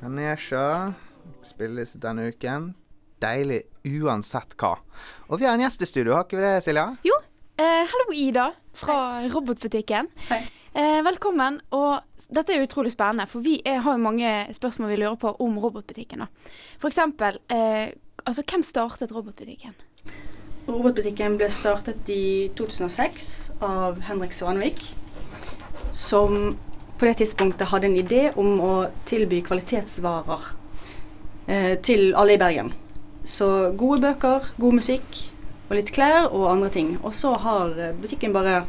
Ganesha spilles denne uken. Deilig uansett hva. Og vi har en gjest i studio, har ikke vi det, Silja? Jo. Eh, hallo, Ida fra Robotbutikken. Hei. Eh, velkommen. Og dette er utrolig spennende, for vi er, har jo mange spørsmål vi lurer på om Robotbutikken. da. For eksempel, eh, altså hvem startet Robotbutikken? Robotbutikken ble startet i 2006 av Henrik Svanvik, som på det tidspunktet hadde en idé om å tilby kvalitetsvarer eh, til alle i Bergen. Så gode bøker, god musikk og litt klær og andre ting. Og så har eh, butikken bare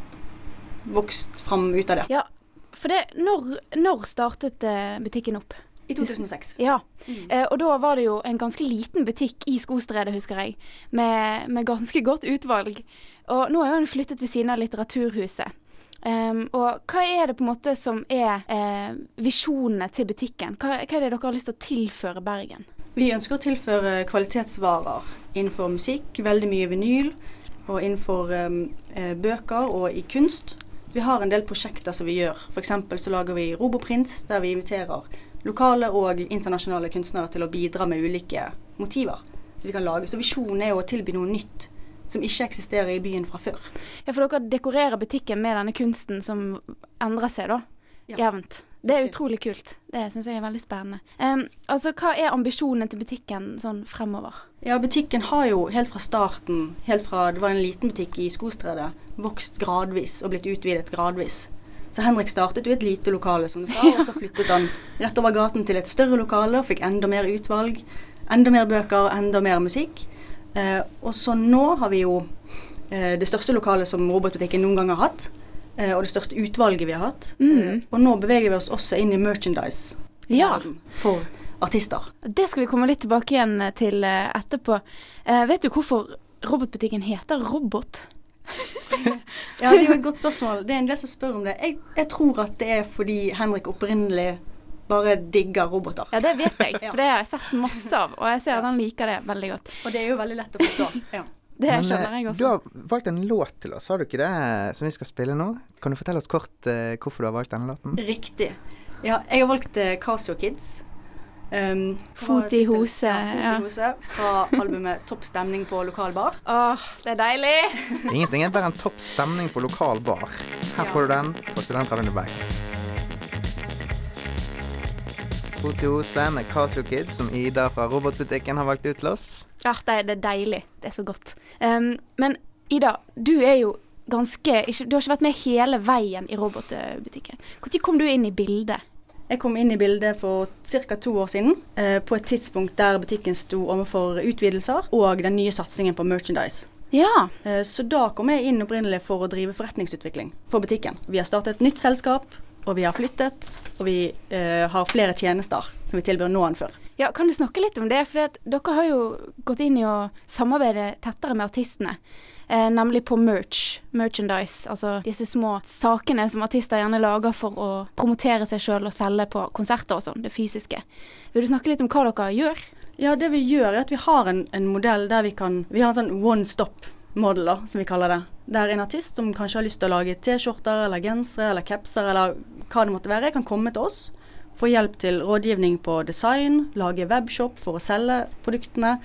vokst fram ut av det. Ja, for det, når, når startet eh, butikken opp? I 2006. Ja, Mm. eh, og da var det jo en ganske liten butikk i Skostredet, husker jeg, med, med ganske godt utvalg. Og nå er hun flyttet ved siden av Litteraturhuset. Em, og hva er det på en måte som er eh, visjonene til butikken? Hva, hva er det dere har lyst til å tilføre Bergen? Vi ønsker å tilføre kvalitetsvarer innenfor musikk, veldig mye vinyl, og innenfor eh, bøker og i kunst. Vi har en del prosjekter som vi gjør. F.eks. så lager vi Roboprints, der vi inviterer lokale og internasjonale kunstnere til å bidra med ulike motiver. Så vi kan lage. Så visjonen er å tilby noe nytt som ikke eksisterer i byen fra før. Ja, for dere dekorerer butikken med denne kunsten som endrer seg, da. Ja. Jevnt. Det er utrolig kult. Det syns jeg er veldig spennende. Um, altså, hva er ambisjonene til butikken sånn fremover? Ja, butikken har jo helt fra starten, helt fra det var en liten butikk i Skostredet, vokst gradvis og blitt utvidet gradvis. Så Henrik startet jo et lite lokale, som du sa, og så flyttet han rett over gaten til et større lokale og fikk enda mer utvalg, enda mer bøker, enda mer musikk. Eh, og så nå har vi jo eh, det største lokalet som robotbutikken noen gang har hatt, eh, og det største utvalget vi har hatt. Mm. Eh, og nå beveger vi oss også inn i merchandise Ja. for artister. Det skal vi komme litt tilbake igjen til eh, etterpå. Eh, vet du hvorfor robotbutikken heter Robot? Ja, det er jo et godt spørsmål. Det er en del som spør om det. Jeg, jeg tror at det er fordi Henrik opprinnelig bare digger roboter. Ja, det vet jeg, for det har jeg sett masse av. Og jeg ser at han liker det veldig godt. Og det er jo veldig lett å forstå. Ja. Det Men, skjønner jeg eh, også. Du har valgt en låt til oss, har du ikke det? Som vi skal spille nå. Kan du fortelle oss kort uh, hvorfor du har valgt denne låten? Riktig. Ja, jeg har valgt uh, Casio Kids. Um, Fot i hose, Ja, Fot ja. i hose fra albumet Topp stemning på lokal bar. Åh, det er deilig. Ingenting er bare en topp stemning på lokal bar. Her får du den på Studentradioen i Bergen. Fotiose med Casio Kids, som Ida fra Robotbutikken har valgt ut til oss. Ja, det er, det er deilig. Det er så godt. Um, men Ida, du er jo ganske ikke, Du har ikke vært med hele veien i robotbutikken. Når kom du inn i bildet? Jeg kom inn i bildet for ca. to år siden, eh, på et tidspunkt der butikken sto overfor utvidelser og den nye satsingen på merchandise. Ja. Eh, Så da kom jeg inn opprinnelig for å drive forretningsutvikling for butikken. Vi har startet et nytt selskap, og vi har flyttet, og vi eh, har flere tjenester som vi tilbyr nå enn før. ja. Kan du snakke litt om det? For dere har jo gått inn i å samarbeide tettere med artistene. Eh, nemlig på merch, merchandise, altså disse små sakene som artister gjerne lager for å promotere seg sjøl og selge på konserter og sånn, det fysiske. Vil du snakke litt om hva dere gjør? Ja, det vi gjør er at vi har en, en modell der vi kan Vi har en sånn one stop model, som vi kaller det. Der en artist som kanskje har lyst til å lage T-skjorter eller gensere eller capser eller hva det måtte være, kan komme til oss. Få hjelp til rådgivning på design, lage webshop for å selge produktene.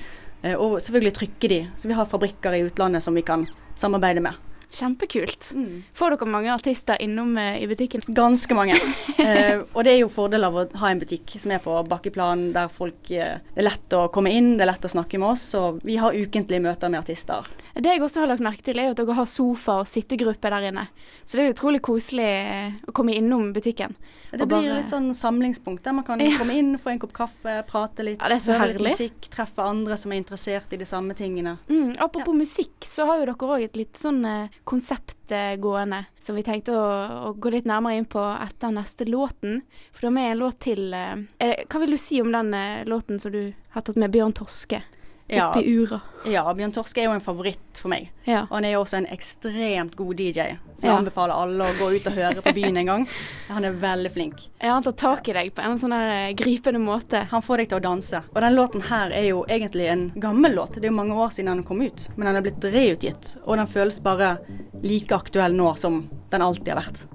eh, Og selvfølgelig trykke de. Så vi har fabrikker i utlandet som vi kan samarbeide med. Kjempekult. Får dere mange artister innom eh, i butikken? Ganske mange. Eh, og det er jo fordel av å ha en butikk som er på bakkeplan, der folk eh, Det er lett å komme inn, det er lett å snakke med oss. Og vi har ukentlige møter med artister. Det jeg også har lagt merke til, er at dere har sofa og sittegruppe der inne. Så det er utrolig koselig eh, å komme innom butikken. Det blir bare- litt sånn samlingspunkt der man kan Ja. komme inn, få en kopp kaffe, prate litt, Ja, det er høre litt musikk, treffe andre som er interessert i de samme tingene. Mm, apropos musikk, så har jo dere òg et litt sånn eh, konsept eh, gående som vi tenkte å, å gå litt nærmere inn på etter neste låten. For du har med en låt til eh, er Hva vil du si om den eh, låten som du har tatt med Bjørn Torske? Ja, Oppi ura. ja, Bjørn Torske er jo en favoritt for meg. Ja. Og han er jo også en ekstremt god DJ, så jeg Ja. anbefaler alle å gå ut og høre på byen en gang. Han er veldig flink. ja, han tar tak i deg på en sånn der eh, gripende måte. Han får deg til å danse. Og den låten her er jo egentlig en gammel låt. Det er jo mange år siden den kom ut, men den er blitt reutgitt. Og den føles bare like aktuell nå som den alltid har vært.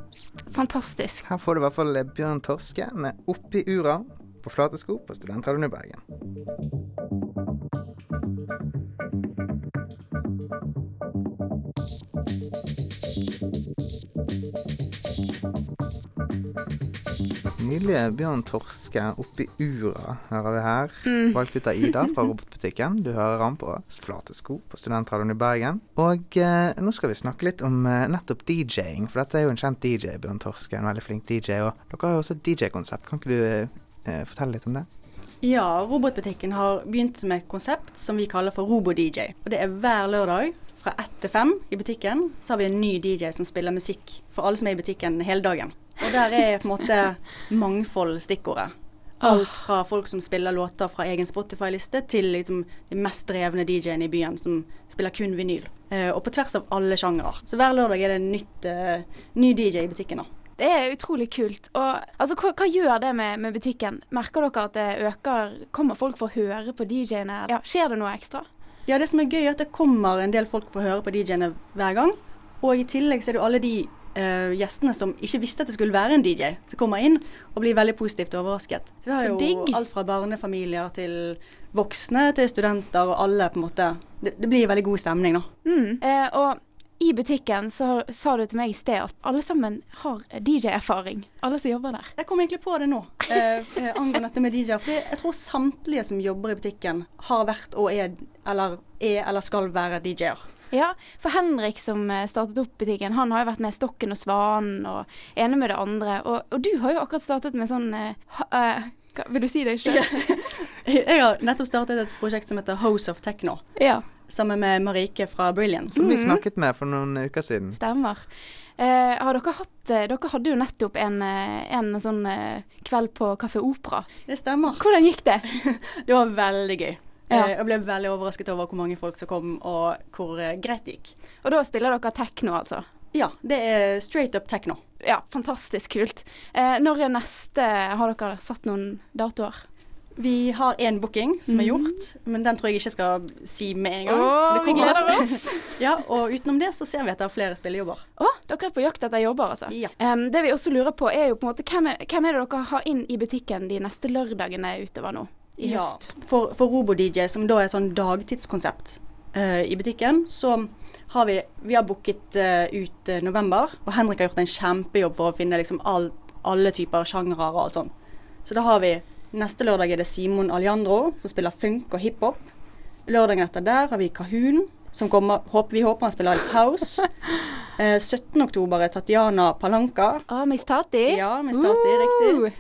Fantastisk. Her får du i hvert fall Bjørn Torske med 'Oppi ura'. på Flatesko på Studentradioen i Bergen. Nydelige Bjørn Torske oppi ura, hører vi her. Valgt ut av Ida fra Robotbutikken. Du hører han på Flate sko på Studentradioen i Bergen. Og eh, nå skal vi snakke litt om eh, nettopp DJ-ing, for dette er jo en kjent DJ, Bjørn Torske. En veldig flink DJ. Og dere har jo også et DJ-konsept. Kan ikke du eh, fortelle litt om det? Ja, Robotbutikken har begynt med et konsept som vi kaller for Robo-DJ. Og det er hver lørdag fra ett til fem i butikken, så har vi en ny DJ som spiller musikk for alle som er i butikken hele dagen. Og der er på en måte mangfold stikkordet. Alt fra folk som spiller låter fra egen Spotify-liste, til liksom de mest drevne DJ-ene i byen som spiller kun vinyl. Eh, og på tvers av alle sjangere. Så hver lørdag er det en nytt, eh, ny DJ i butikken. da. Det er utrolig kult. Og altså, hva, hva gjør det med, med butikken? Merker dere at det øker Kommer folk for å høre på DJ-ene? Ja, skjer det noe ekstra? Ja, det som er gøy er at det kommer en del folk for å høre på DJ-ene hver gang. Og i tillegg så er det jo alle de uh, gjestene som ikke visste at det skulle være en DJ, som kommer inn og blir veldig positivt overrasket. Så vi har Så jo digg. alt fra barnefamilier til voksne til studenter og alle på en måte. Det, det blir veldig god stemning, da. Mm. Eh, og i butikken så sa du til meg i sted at alle sammen har DJ-erfaring. Alle som jobber der. Jeg kom egentlig på det nå, eh, eh, angående dette med DJ-er. For jeg tror samtlige som jobber i butikken har vært og er eller, er, eller skal være DJ-er. Ja, for Henrik som eh, startet opp butikken, han har jo vært med Stokken og Svanen og ene med det andre. Og, og du har jo akkurat startet med sånn uh, hva, Vil du si det sjøl? Jeg har nettopp startet et prosjekt som heter House of Techno, Ja, sammen med Marike fra Brilliance. Som vi snakket med for noen uker siden. stemmer. Eh, har dere hatt eh, Dere hadde jo nettopp en, eh, en sånn eh, kveld på Kafé Opera. Det stemmer. Hvordan gikk det? Det var veldig gøy. Ja. Eh, Jeg ble veldig overrasket over hvor mange folk som kom, og hvor greit det gikk. Og da spiller dere tekno, altså? Ja, det er straight up techno. Ja, fantastisk kult. Eh, når er neste Har dere satt noen datoer? Vi har én booking som er gjort, gjort, men den tror jeg ikke skal si med en gang. Åh, vi gleder oss! Ja, og utenom det så ser vi etter flere spillejobber. Å, dere er på jakt etter jobber, altså. Ja. Um, det vi også lurer på, er jo på en måte hvem er, hvem er det dere har inn i butikken de neste lørdagene utover nå i Ja, høst? For, for RoboDJ, som da er et sånn dagtidskonsept uh, i butikken, så har vi Vi har booket uh, ut uh, november, og Henrik har gjort en kjempejobb for å finne liksom all, alle typer sjangere og alt sånt. Så da har vi Neste lørdag er det Simon Alejandro, som spiller funk og hiphop. Lørdagen etter der har vi Kahun, som kommer håper, Vi håper han spiller litt house. Eh, 17. oktober er Tatjana Palanka. Ah, Miss Tati? Ja, Miss Tati, riktig. Uh,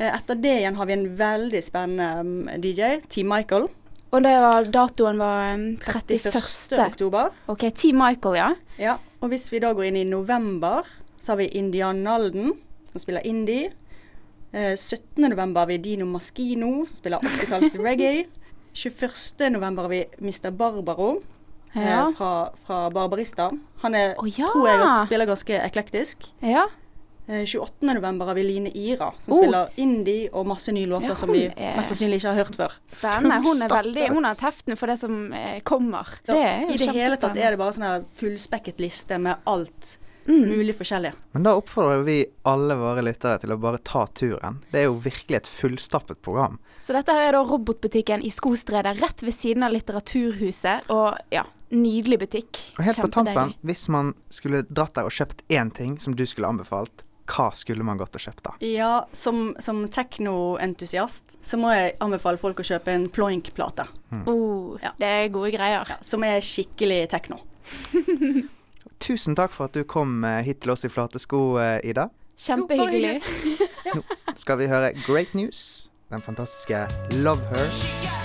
Eh, Etter det igjen har vi en veldig spennende mm, DJ, T. Michael. Og det var, datoen var 31. 31. oktober. OK, T. Michael, ja. Ja, og hvis vi da går inn i november, så har vi Indian Nalden, som spiller indie. Eh, 17. november har vi Dino Maschino, som spiller 80-talls reggae. 21. november har vi Mr. Barbaro eh, fra, fra Barbarista. Han er, oh, ja. tror jeg spiller ganske eklektisk. Ja. Eh, 28. november har vi Line Ira, som Oh. spiller indie og masse nye låter Ja, som vi er- mest sannsynlig ikke har hørt før. Spennende. Hun er veldig Hun har teften for det som eh, kommer. Ja, Det I det hele tatt er det bare sånn her fullspekket liste med alt Mm. mulig forskjellig. Men da oppfordrer vi alle våre lyttere til å bare ta turen. Det er jo virkelig et fullstappet program. Så dette her er da Robotbutikken i Skostredet, rett ved siden av Litteraturhuset. Og ja, nydelig butikk. Og helt på tampen, hvis man skulle dratt der og kjøpt én ting som du skulle anbefalt, hva skulle man gått og kjøpt da? Ja, som, som teknoentusiast så må jeg anbefale folk å kjøpe en ploink-plate. Oh, Ja. Det er gode greier. Ja, som er skikkelig tekno. Tusen takk for at du kom eh, hit til oss i Flate sko, eh, Ida. Kjempehyggelig. Skal vi høre Great News, den fantastiske Love Her.